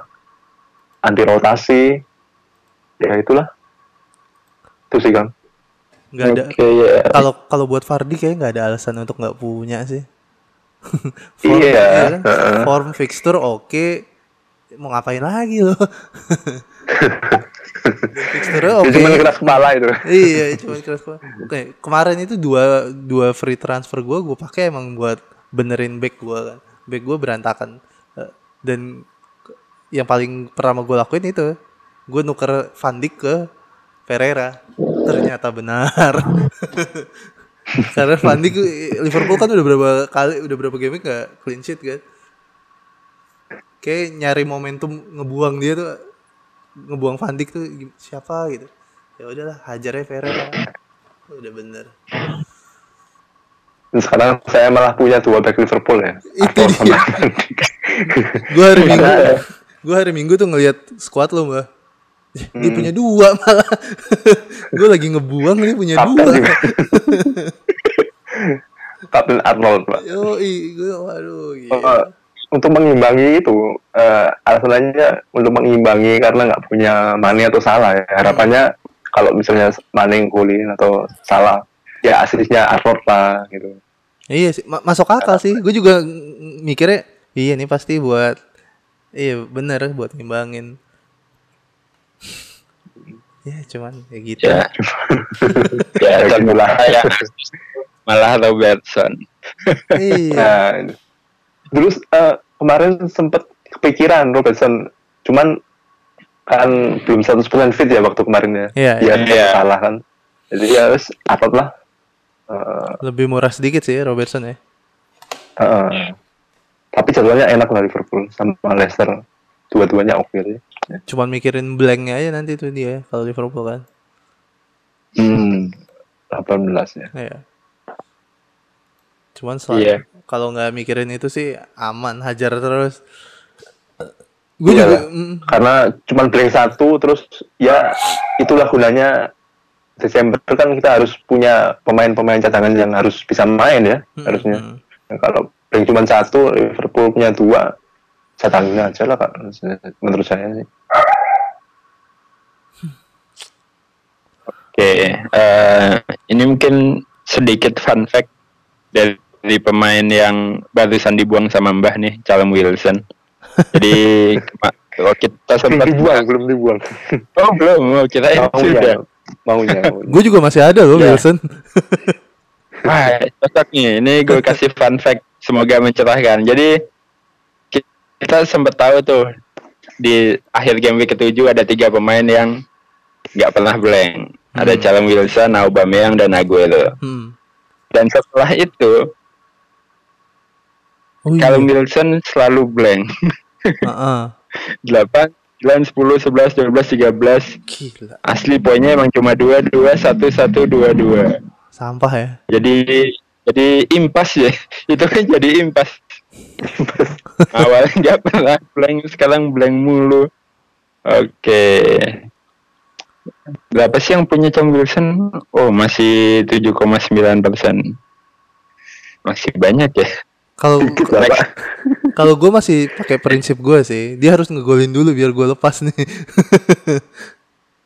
C: anti rotasi. Ya itulah. Itu sih Kang.
B: nggak ada
A: oke ya
B: kalau kalau buat Fardi kayak nggak ada alasan untuk nggak punya sih
C: Iya,
B: ya kan? form fixture oke mau ngapain lagi lo fixture
C: Ya,
B: oke.
C: Cuman keras kepala itu.
B: iya cuma keras kepala. oke kemarin itu dua dua free transfer gue gue pakai emang buat benerin back gue kan. Back gue berantakan. Eh, dan yang paling pertama gue lakuin itu gue nuker Van Dijk ke Pereira. Ternyata benar. Karena Van Dijk Liverpool kan udah berapa kali udah berapa game nggak clean sheet kan? Kayak nyari momentum ngebuang dia tuh ngebuang Van Dijk tuh siapa gitu ya udahlah hajarnya Ferreira udah bener
C: Dan sekarang saya malah punya dua back Liverpool ya.
B: Itu
C: Arthur
B: dia. gue hari minggu
C: Karena-
B: gue hari minggu tuh ngeliat squad lo mbak dia
C: Hmm.
B: punya dua malah gue lagi ngebuang dia punya
C: Kapten
B: dua.
C: Kapten Arnold, Pak.
B: yo gue waduh
C: Eh,
B: gila.
C: Untuk mengimbangi itu, eh, alasannya untuk mengimbangi karena nggak punya Mane atau Salah ya. Harapannya kalau misalnya Mane golin atau Salah, ya asisnya Arnold lah gitu.
B: iya sih ma- masuk akal sih gue juga mikirnya iya nih pasti buat iya bener buat ngimbangin ya cuman kayak gitu
A: Ya. ya, malah ya, malah Robertson.
B: iya
C: Nah, dulu eh, kemarin sempet kepikiran Robertson, cuman kan belum 100% fit ya waktu kemarin ya.
B: Iya,
C: Dia
A: iya.
C: salah kan. Jadi ya harus Arnold lah. Eh,
B: lebih murah sedikit sih Robertson ya
C: Heeh. tapi jadwalnya enak lah Liverpool sama Leicester. Dua-duanya oke sih.
B: cuman mikirin blanknya aja nanti tuh dia kalau Liverpool kan
C: Hmm. 18 ya.
B: Iya. Cuman
A: Iya.
B: kalau nggak mikirin itu sih aman, hajar terus. Gue
C: Iya
B: juga mm,
C: Karena cuman blank satu terus ya itulah gunanya Desember kan kita harus punya pemain-pemain cadangan yang harus bisa main ya
B: mm,
C: harusnya. Nah, kalau blank cuma satu Liverpool punya dua cadangin aja lah kak menurut saya sih.
A: Oke, eh, ini mungkin sedikit fun fact dari, dari pemain yang barusan dibuang sama Mbah nih, Callum Wilson. Jadi kalau kita sempat
C: dibuang belum dibuang.
A: Oh belum, oh, kita sudah.
C: maunya maunya. maunya.
B: Gue juga masih ada loh
A: Ya.
B: Wilson.
A: Wah, cocok nih. Ini gue kasih fun fact, semoga mencerahkan. Jadi ki- kita sempat tahu tuh di akhir game week ketujuh ada tiga pemain yang nggak pernah blank. Ada
B: Hmm.
A: Callum Wilson, Aubameyang, dan Aguero.
B: Hmm.
A: Dan setelah itu
B: Oh iya.
A: Callum Wilson selalu blank.
B: Heeh.
A: 8, 9, 10, 11, 12, 13.
B: Gila.
A: Asli poinnya emang cuma 2, 2, 1, 1, 2, 2.
B: Sampah ya.
A: Jadi jadi impas ya. Itu kan jadi impas. Awalnya nggak pernah blank, sekarang blank mulu. Oke. Berapa sih yang punya Cam Wilson? Oh, masih 7,9 persen. Masih banyak ya.
B: Kalau kalau gue masih pakai prinsip gue sih, dia harus ngegolin dulu biar gue lepas nih.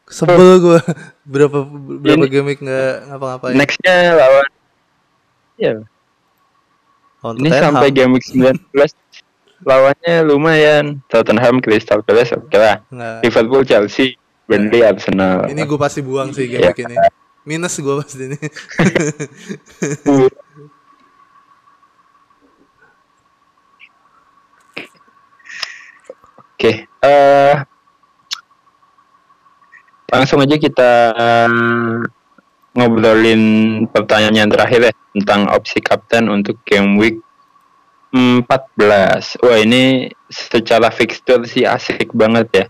B: Sebel gue berapa berapa
A: Ini-
B: game week nggak ngapa-ngapain.
A: Nextnya lawan. Ya,
B: Lawan
A: ini
B: Tottenham.
A: sampai game week 19 lawannya lumayan. Tottenham, Crystal Palace, oke lah.
B: Nggak.
A: Liverpool, Chelsea, Burnley, Arsenal.
B: Ini gue pasti buang sih game
A: Iya.
B: week ini. Minus gue pasti ini.
A: Oke, eh langsung aja kita ngobrolin pertanyaan yang terakhir ya tentang opsi kapten untuk game week 14. Wah ini secara fixture sih asik banget ya.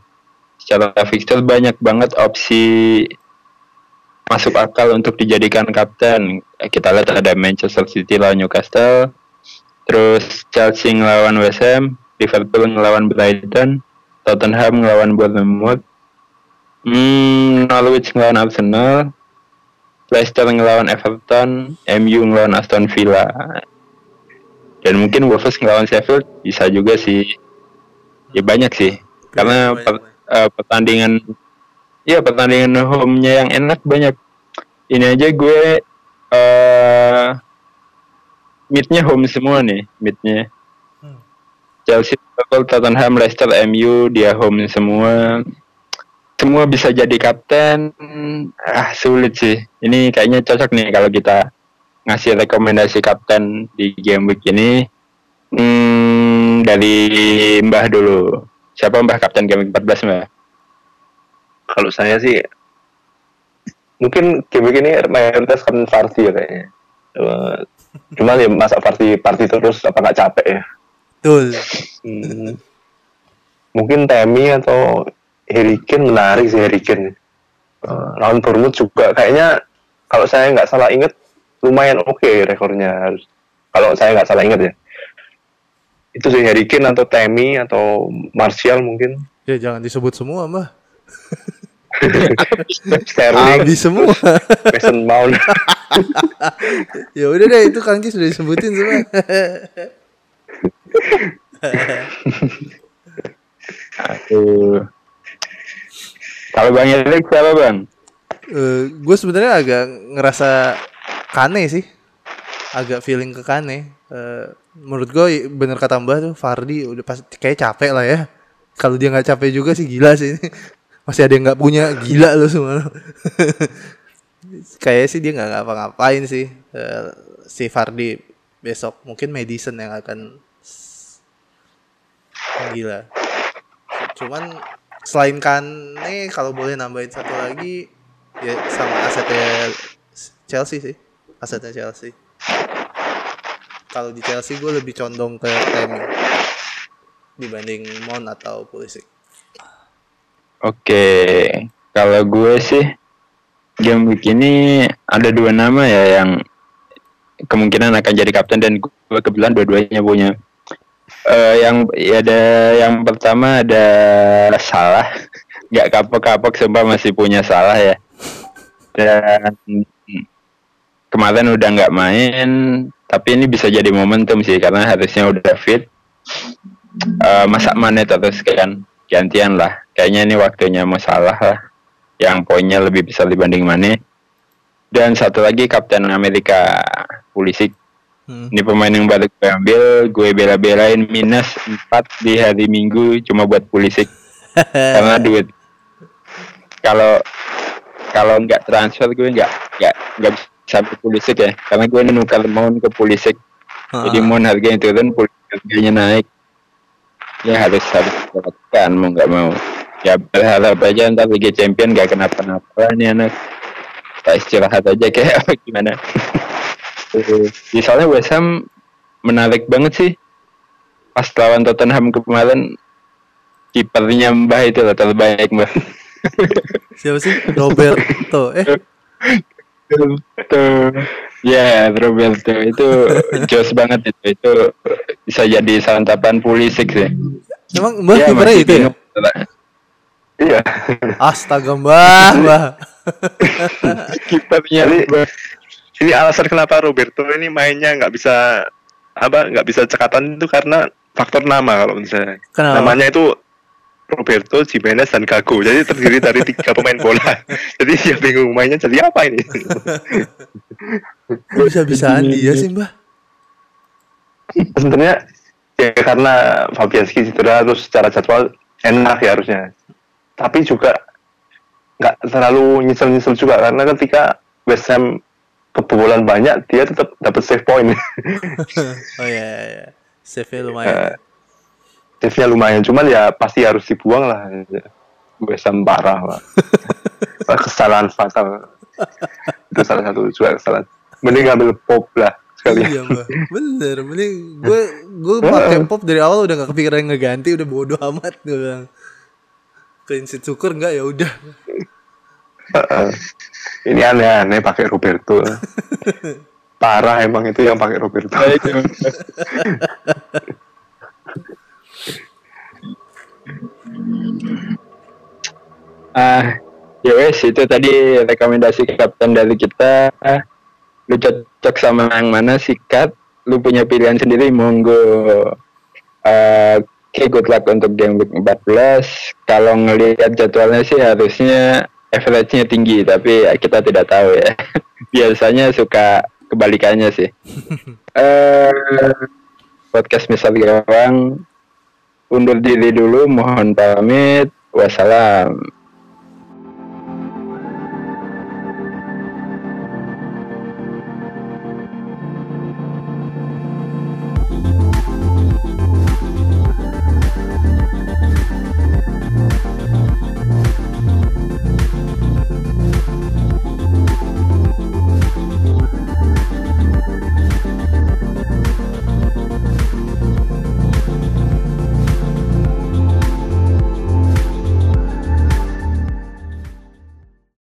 A: Secara fixture banyak banget opsi masuk akal untuk dijadikan kapten. Kita lihat ada Manchester City lawan Newcastle, terus Chelsea ngelawan West Ham, Liverpool ngelawan Brighton, Tottenham ngelawan Bournemouth, hmm, Norwich ngelawan Arsenal, Leicester ngelawan Everton, MU ngelawan Aston Villa, dan mungkin Wolves ngelawan Sheffield bisa juga sih. Ya banyak sih, karena per- eh, pertandingan, ya pertandingan home-nya yang enak banyak. Ini aja gue eh mid-nya home semua nih, mid-nya. Chelsea, Liverpool, Tottenham, Leicester, MU dia home semua. Semua bisa jadi kapten. Ah sulit sih. Ini kayaknya cocok nih kalau kita ngasih rekomendasi kapten di game week ini. Hmm, dari Mbah dulu. Siapa Mbah kapten game week 14 Mbah?
C: Kalau saya sih mungkin game week ini mayoritas kan Farsi ya kayaknya. Cuman ya masa party party terus apa nggak capek ya?
B: Betul.
C: Hmm. Mungkin Temi atau Kane menarik sih Harry Kane. Eh, lawan Bournemouth juga kayaknya kalau saya nggak salah inget lumayan oke rekornya harus kalau saya nggak salah inget ya itu sih Kane atau Tammy atau Martial mungkin
B: Ya jangan disebut semua mah.
C: Sterling
B: Habis semua.
C: Mason Mount
B: ya udah deh itu Kangki sudah disebutin semua.
A: Aduh. Kalau Bang Erik siapa Bang?
B: gue sebenarnya agak ngerasa Kane sih. Agak feeling ke Kane. Eh, menurut gue bener kata Mbah tuh Fardi udah pas kayak capek lah ya. Kalau dia nggak capek juga sih gila sih. Masih ada yang nggak punya gila lo semua. Kayaknya sih dia nggak ngapa-ngapain sih. Eh, si Fardi besok mungkin Madison yang akan gila. Cuman selain Kane kalau boleh nambahin satu lagi ya sama asetnya Chelsea sih asetnya Chelsea kalau di Chelsea gue lebih condong ke Temi dibanding Mount atau Pulisic
A: Oke, kalau gue sih game week ini ada dua nama ya yang kemungkinan akan jadi kapten dan gue kebetulan dua-duanya punya. Eh, yang ya ada yang pertama ada salah, nggak kapok-kapok sumpah masih punya salah ya. Dan kemarin udah nggak main, tapi ini bisa jadi momentum sih karena harusnya udah fit. Eh, masa mana terus kan gantian lah. Kayaknya ini waktunya masalah lah. Yang poinnya lebih besar dibanding Mane. Dan satu lagi Kapten Amerika Pulisic.
B: Hmm.
A: Ini pemain yang baru gue ambil, gue bela-belain minus 4 di hari Minggu cuma buat Pulisic. Karena duit. Kalau kalau nggak transfer gue nggak nggak nggak bisa beli Pulisic ya. Karena gue nukar Mount ke Pulisic. Jadi
B: Ah.
A: Mount harganya turun, Pulisic harganya naik. Ya harus harus dilakukan mau nggak mau. Ya berharap aja ntar Liga Champion nggak kenapa-napa nih anak. Kita istirahat aja kayak gimana. Eh, Misalnya West Ham menarik banget sih. Pas lawan Tottenham kemarin kipernya Mbah itu loh terbaik Mbah.
B: siapa sih Roberto eh
A: Tuh. Ya, Roberto itu jos banget itu. Itu bisa jadi santapan Pulisic sih.
B: emang Mbah
A: Ya,
B: kipernya itu ya
C: iya
B: astaga Mbah Mbah
A: Kipernya Mbah.
C: Ini alasan kenapa Roberto ini mainnya nggak bisa apa nggak bisa cekatan itu karena faktor nama kalau misalnya.
B: Kenapa?
C: namanya itu Roberto, Jimenez dan Gago. Jadi terdiri dari tiga pemain bola. Jadi dia bingung mainnya jadi apa ini?
B: Bisa-bisaan dia sih Mbah?
C: Sebenarnya ya karena Fabianski cedera terus secara jadwal enak ya harusnya. Tapi juga nggak terlalu nyesel-nyesel juga karena ketika West Ham kebobolan banyak dia tetap dapat save point.
B: Oh iya iya, iya. save lumayan.
C: Save-nya lumayan. Cuman ya pasti harus dibuang lah. Ham parah lah kesalahan fatal itu salah satu juga kesalahan. Mending ngambil pop lah sekalian.
B: Iya mbak. Bener. Mending gue gue pakai pop dari awal udah gak kepikiran ngeganti udah bodo amat gue bilang. Clean sheet syukur enggak ya udah
C: Heeh. ini aneh-aneh pakai Roberto parah emang itu yang pakai Roberto
A: Ah, ya wes itu tadi rekomendasi kapten dari kita. Lu cocok sama yang mana sikat? Lu punya pilihan sendiri monggo. Eh, Oke, good luck untuk game week 14. Kalau ngelihat jadwalnya sih harusnya average-nya tinggi, tapi kita tidak tahu ya. Biasanya suka kebalikannya sih. Eh, podcast misal gawang undur diri dulu, mohon pamit. Wassalam.